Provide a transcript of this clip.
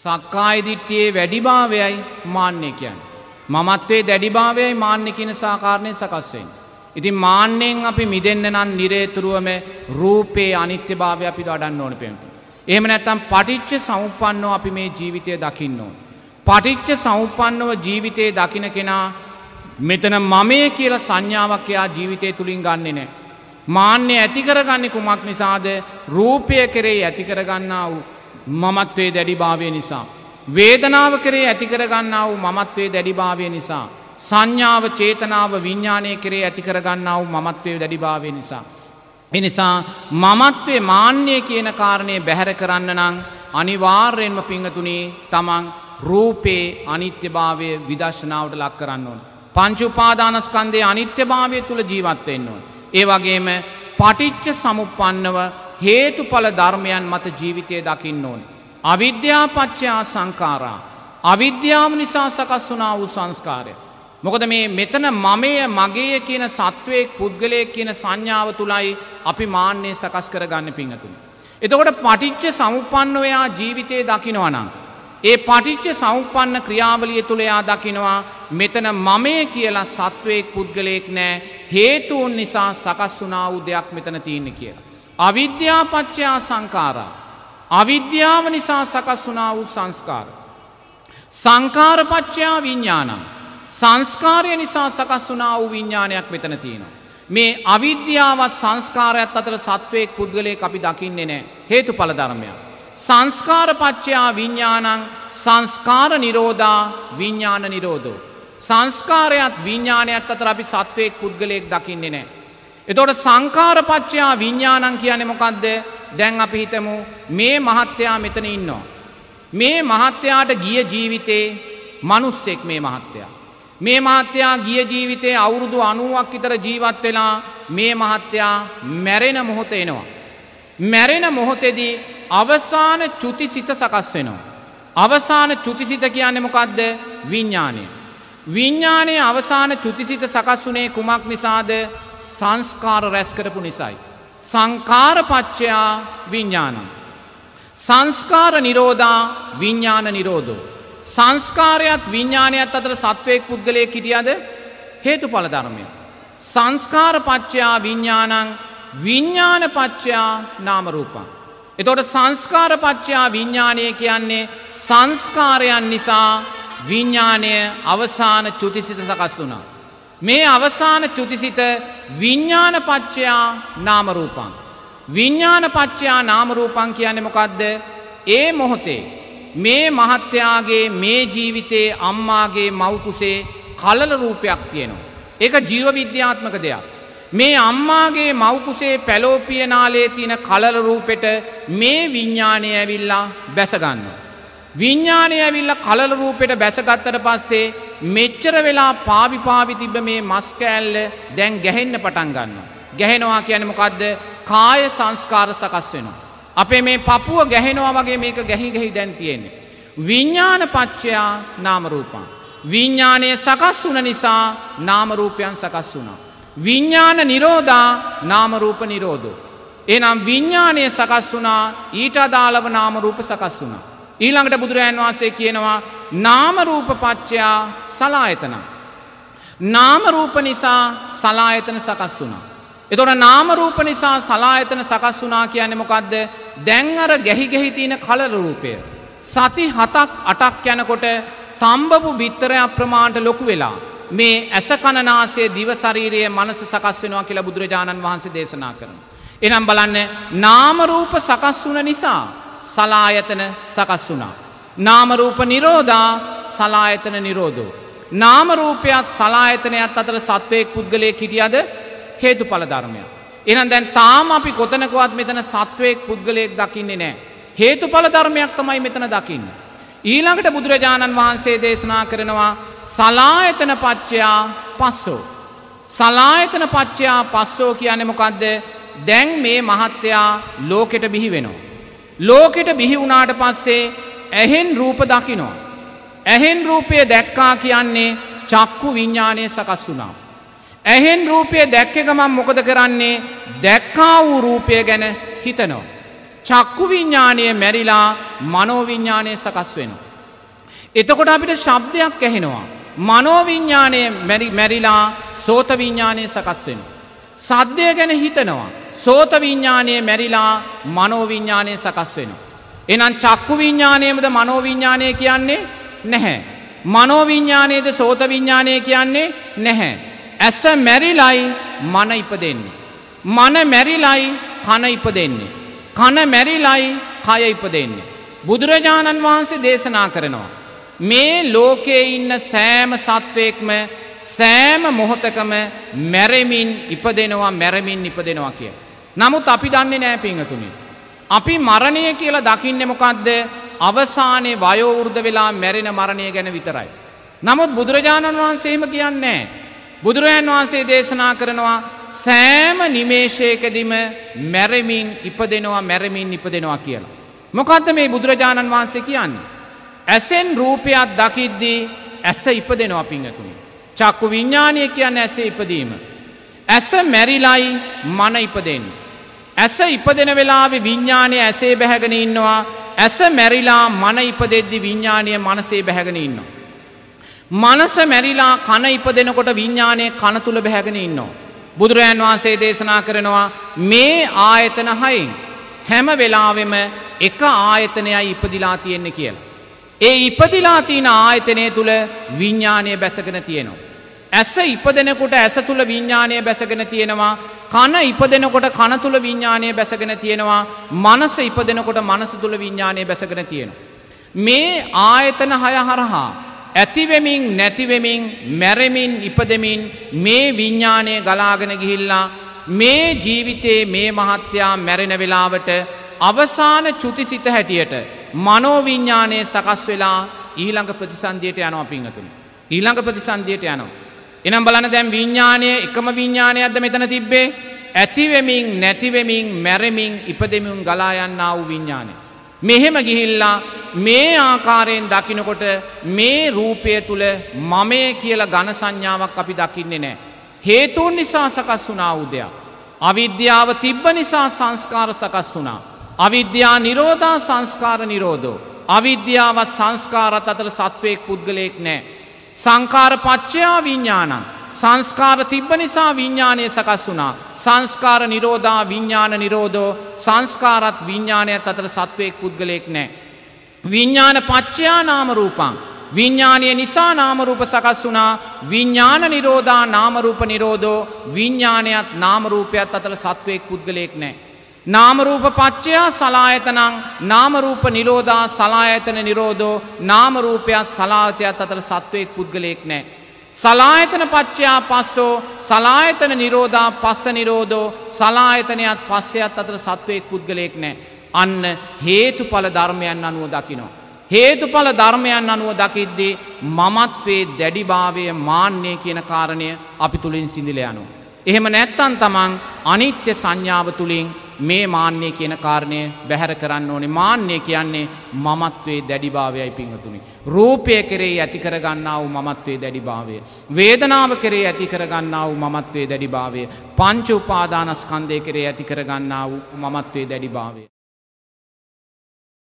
සක්කාය දිට්ඨියේ වැඩිභාවයයි මාන්නය කියන්නේ. මමත්වේ දැඩිභාවයයි මාන්‍ය කියන සාකාරණය සකස් වෙන්නේ. ඉතින් මාන්නෙන් අපි මිදෙන්න නම් නිරේතුරුවම රූපේ අනිත්‍යභාවය අපි වඩන්න ඕන පෙන්තු. එහෙම නැත්තම් පටිච්ච සමුප්පන්නව අපි මේ ජීවිතය දකින්න ඕන. පටිච්ච සමුප්පන්නව ජීවිතයේ දකින කෙනා මෙතන මමය කියලා සංඥාවක් එයා ජීවිතය තුළින් ගන්නෙ නෑ. මාන්‍ය ඇතිකරගන්නේ කුමක් නිසාද රූපය කෙරෙහි ඇතිකරගන්නා වූ මමත්වේ දැඩිභාවය නිසා. වේදනාව කරේ ඇතිකරගන්නා වූ මමත්වේ දැඩිභාවය නිසා. සංඥාව චේතනාව විඤ්ඥානය කරේ ඇතිකරගන්නා වූ මමත්වය දැඩිභාවය නිසා. එනිසා මමත්වේ මාන්‍යය කියන කාරණය බැහැර කරන්න නං අනිවාර්යෙන්ම පිංහතුනේ තමන් රූපේ අනිත්‍යභාවය විදර්ශනාවට ලක් කරන්න ඕන. පංචුපාදානස්කන්දේ අනිත්‍යභාවය තුළ ජීවත්වයෙන් ඕන. ඒ වගේම පටිච්ච සමුපන්නව හේතුඵල ධර්මයන් මත ජීවිතය දකින්න ඕන. අවිද්‍යාපච්චයා සංකාරා. අවිද්‍යාව නිසා සකස් වනා වූ සංස්කාරය. මොකද මේ මෙතන මමය මගේ කියන සත්වයෙක් පුද්ගලයෙක් කියන සංඥාව තුළයි අපි මාන්‍යය සකස් කර ගන්න පිංහතුනි. එතකොට පටිච්ච සමුපන්නවයා ජීවිතය දකිනවනම්. ඒ පටිච්ච සෞපන්න ක්‍රියාවලිය තුළ එයා දකිනවා මෙතන මමය කියලා සත්වයෙක් පුද්ගලයෙක් නෑ හේතුවන් නිසා සකස් වනා වූ දෙයක් මෙතන තියන්න කියලා. අවිද්‍යාපච්චයා සංකාරා. අවිද්‍යාව නිසා සකස් වනා වූ සංස්කාර. සංකාරපච්චයා විඤ්ඥානම්. සංස්කාරය නිසා සකස් වනා වූ විඤ්ඥානයක් මෙතන තියෙනවා. මේ අවිද්‍යාවත් සංස්කාරයක් අතර සත්වයෙක් පුද්ගලය අපි දකින්නේ නෑ හේතු පලධර්මයක්. සංස්කාරපච්චයා විඤ්ඥානං සංස්කාර නිරෝධා විඤ්ඥාන නිරෝධෝ. සංස්කාරයත් විඤ්ඥානයක් අතර අපි සත්වයෙක් පුද්ගලයෙක් දකින්නේ නෑ. එතොට සංකාරපච්චයා විඤ්ඥානං කියන මොකක්ද දැන් අපි හිතමු මේ මහත්තයා මෙතන ඉන්නවා. මේ මහත්තයාට ගිය ජීවිතේ මනුස්සෙක් මේ මහත්තයා. මේ මහත්තයා ගිය ජීවිතේ අවුරුදු අනුවක් ඉතර ජීවත් වෙලා මේ මහත්තයා මැරෙන මොහොත එනවා. මැරෙන මොහොතෙදී අවසාන චුතිසිත සකස් වෙනවා. අවසාන චුතිසිත කියන්නේ මොකක්ද විඤ්ඥානය. විඤ්ඥානයේ අවසාන චුතිසිත සකස් වනේ කුමක් නිසාද සංස්කාර රැස්කරපු නිසයි. සංකාරපච්චයා විඤ්ඥානම්. සංස්කාර නිරෝධා විඤ්ඥාන නිරෝධෝ. සංස්කාරයත් විඤ්ඥානයත් අතර සත්වයෙක් පුද්ගලය කිටියද හේතු පලධර්මය. සංස්කාරපච්චයා විඤ්ඥානං විඤ්ඥානපච්චයා නාමරූපන්. එතොට සංස්කාරපච්චයා විඤ්ඥානය කියන්නේ සංස්කාරයන් නිසා විඤ්ඥානය අවසාන චුතිසිත සකස් වුණා. මේ අවසාන චුතිසිත විඤ්ඥානපච්චයා නාමරූපන්. විඤ්ඥානපච්චයා නාමරූපන් කියන්නේ මොකක්ද ඒ මොහොතේ. මේ මහත්තයාගේ මේ ජීවිතයේ අම්මාගේ මවකුසේ කලල රූපයක් තියෙනවා. ඒක ජීව විද්‍යාත්මක දෙයක්. මේ අම්මාගේ මවකුසේ පැලෝපියනාලේ තියෙන කලල රූපෙට මේ විඤ්ඥානය ඇවිල්ලා බැසගන්න. විඤ්ඥානය ඇවිල්ල කලල රූපෙට බැසගත්තට පස්සේ මෙච්චර වෙලා පාවිපාවි තිබ මේ මස්කෑල්ල දැන් ගැහෙන්න පටන් ගන්න. ගැහෙනවා කියන මොකක්ද කාය සංස්කාර සකස් වෙනවා. අපේ මේ පපුුව ගැහෙනවා වගේ මේක ගැහි ගැහි දැන් තියෙන්නේ. විඤ්ඥාන පච්චයා නාමරූපන්. විඤ්ඥානය සකස් වුන නිසා නාමරූපයන් සකස් වුණා. විඤ්ඥාන නිරෝධා නාමරූප නිරෝධෝ. එනම් විඤ්ඥානය සකස් වුනා ඊට අදාළව නාමරූප සකස් වුනා. ඊළඟට බුදුරජන් වහන්සේ කියනවා නාමරූප පච්චයා සලායතන. නාමරූප නිසා සලායතන සකස් වුනා. එතොට නාමරූප නිසා සලායතන සකස් වුනා කියන්නේ මොකක්ද දැන් අර ගැහි ගැහිතින කලර රූපය. සති හතක් අටක් යනකොට තම්බපු බිත්තරයක් ප්‍රමාණට ලොකු වෙලා. මේ ඇස කණනාසේ දිවශරීරයේ මනස සකස් වෙනවා කියලා බුදුරජාණන් වහන්සේ දේශනා කරන. එනම් බලන්න නාමරූප සකස් වුන නිසා සලායතන සකස් වුණා. නාමරූප නිරෝධා සලායතන නිරෝධෝ. නාමරූපයක් සලායතනයක් අතර සත්වයෙක් පුද්ගලය හිටියද හේතු පල ධර්මය. එනම් දැන් තාම අපි කොතනකවත් මෙතන සත්වයෙක් පුද්ගලයෙක් දකින්නේ නෑ. හේතු පල ධර්මයක් තමයි මෙතන දකින්න. ඊළඟට බුදුරජාණන් වහන්සේ දේශනා කරනවා සලායතන පච්චයා පස්සෝ. සලායතන පච්චයා පස්සෝ කියන මොකක්ද දැන් මේ මහත්තයා ලෝකෙට බිහි වෙනවා. ලෝකෙට බිහි වුණාට පස්සේ ඇහෙන් රූප දකිනෝ. ඇහෙන් රූපය දැක්කා කියන්නේ චක්කු විඤ්ඥානය සකස් වුණා. ඇහෙන් රූපය දැක්ක ගමන් මොකද කරන්නේ දැක්කා වූ රූපය ගැන හිතනවා. චක්කු විඤ්ඥානය මැරිලා මනෝවිඤ්ඥානය සකස් වෙනවා. එතකොට අපිට ශබ්දයක් ඇහෙනවා. මනෝවිඤ්ඥානය මැරිලා සෝත විඤ්ඥානය සකස් වෙන. සද්ධය ගැන හිතනවා. සෝත විඤ්ඥානය මැරිලා මනෝවිඤ්ඥානය සකස් වෙන. එනම් චක්කු විඤ්ඥානයමද මනෝවිඤ්ඥානය කියන්නේ නැහැ. මනෝවිඤ්ඥානයේද සෝත විඤ්ඥානය කියන්නේ නැහැ. ඇස මැරිලයි මන ඉප දෙන්නේ. මන මැරිලයි කන ඉප දෙන්නේ. කන මැරිලයි කය ඉප දෙන්නේ. බුදුරජාණන් වහන්සේ දේශනා කරනවා. මේ ලෝකයේ ඉන්න සෑම සත්වයෙක්ම සෑම මොහොතකම මැරමින් ඉපදෙනවා මැරමින් ඉපදෙනවා කිය. නමුත් අපි දන්නේ නෑ පිංහතුනි. අපි මරණය කියලා දකින්න මොකක්ද අවසානයේ වයෝවෘද්ධ වෙලා මැරෙන මරණය ගැන විතරයි. නමුත් බුදුරජාණන් වහන්සේම කියන්නේ. බුදුරජාන් වහන්සේ දේශනා කරනවා සෑම නිමේශයකදිම මැරමින් ඉපදෙනවා මැරමින් ඉපදෙනවා කියලා. මොකක්ද මේ බුදුරජාණන් වහන්සේ කියන්නේ. ඇසෙන් රූපයක් දකිද්දී ඇස ඉපදෙනවා පිංහතුනි. චක්කු විඤ්ඥානය කියන්න ඇසේ ඉපදීම. ඇස මැරිලයි මන ඉපදෙන්. ඇස ඉපදෙන වෙලාවෙ විඤ්ඥානය ඇසේ බැහැගෙන ඉන්නවා ඇස මැරිලා මන ඉපදෙද්දි විඤ්ඥානය මනසේ බැහැගෙන ඉන්නවා. මනස මැරිලා කන ඉපදෙනකොට විඤ්ඥානය කනතුළ බැහැගෙන ඉන්නවා. බුදුරජාන් වහන්සේ දේශනා කරනවා මේ ආයතන හයින් හැම වෙලාවෙම එක ආයතනයයි ඉපදිලා තියෙන්නේ කියලා. ඒ ඉපදිලා තියෙන ආයතනය තුළ විඤ්ඥානය බැසගෙන තියෙනවා. ඇස ඉපදෙනකොට ඇස තුළ විඤ්ඥානය බැසගෙන තියෙනවා කන ඉපදෙනකොට කන තුළ විඤ්ඥානය බැසගෙන තියෙනවා මනස ඉපදෙනකොට මනස තුළ විඤ්ඥානය බැසගෙන තියෙනවා. මේ ආයතන හය හරහා ඇතිවෙමින් නැතිවෙමින් මැරමින් ඉපදමින් මේ විඤ්ඥානය ගලාගෙන ගිහිල්ලා මේ ජීවිතයේ මේ මහත්තයා මැරෙන වෙලාවට අවසාන චුතිසිත හැටියට මනෝවිඤ්ඥානය සකස් වෙලා ඊළඟ ප්‍රතිසන්දියට යනවා පිංහතුන්. ඊළඟ ප්‍රතිසන්දියට යනවා. එනම් බලන දැම් විඤ්ඥානය එකම විඤ්ඥානයක්ද මෙතන තිබ්බේ ඇතිවෙමින් නැතිවෙමින් මැරමින් ඉපදෙමින් ගලායන්න වූ විඤ්ඥානය. මෙහෙම ගිහිල්ලා මේ ආකාරයෙන් දකිනකොට මේ රූපය තුළ මමය කියල ගණ සංඥාවක් අපි දකින්නේ නෑ. හේතුන් නිසා සකස් වුනා උදයක්. අවිද්‍යාව තිබ්බ නිසා සංස්කාර සකස් වුනා. අවිද්‍යා නිරෝධා සංස්කාර නිරෝධෝ. අවිද්‍යාවත් සංස්කාරත් අතර සත්වයෙක් පුද්ගලයෙක් නෑ. සංකාර පච්චයා විඤ්ඥානන්. සංස්කාර තිබ්බ නිසා විඤ්ඥානය සකස් වුනා. සංස්කාර නිරෝධා විඤ්ඥාන නිරෝධෝ සංස්කාරත් විඤ්ඥානයත් අතර සත්වයෙක් පුද්ගලයෙක් නෑ. විඤ්ඥාන පච්චයා නාමරූපං. විඤ්ඥානය නිසා නාමරූප සකස් වුනා විඤ්ඥාන නිරෝධා නාමරූප නිරෝධෝ විඤ්ඥානයත් නාමරූපයත් අතර සත්වයෙක් පුද්ගලයෙක් නෑ. නාමරූප පච්චයා සලායතනං නාමරූප නිරෝධා සලායතන නිරෝධෝ නාමරූපයක් සලාතයක් අතර සත්වයෙක් පුද්ගලයෙක් නෑ. සලායතන පච්චයා පස්සෝ සලායතන නිරෝධා පස්ස නිරෝධෝ සලායතනයත් පස්සයත් අතර සත්වයෙක් පුද්ගලයෙක් නෑ. අන්න හේතුඵල ධර්මයන් අනුව දකිනවා. හේතුඵල ධර්මයන් අනුව දකිද්දී මමත්වේ දැඩිභාවය මාන්‍යය කියන කාරණය අපි තුළින් සිදිල යනු. එහෙම නැත්තන් තමන් අනිත්‍ය සංඥාව තුළින් මේ මාන්‍යය කියන කාරණය බැහැර කරන්න ඕනේ මාන්‍යය කියන්නේ මමත්වේ දැඩිභාවයයි පිංහතුනි. රූපය කරේ ඇති කරගන්නා වූ මමත්වේ දැඩිභාවය. වේදනාව කරේ ඇති කරගන්නා වූ මමත්වේ දැඩිභාවය. පංච උපාදානස්කන්දය කරේ ඇති කරගන්නා වූ මමත්වේ දැඩිභාවය.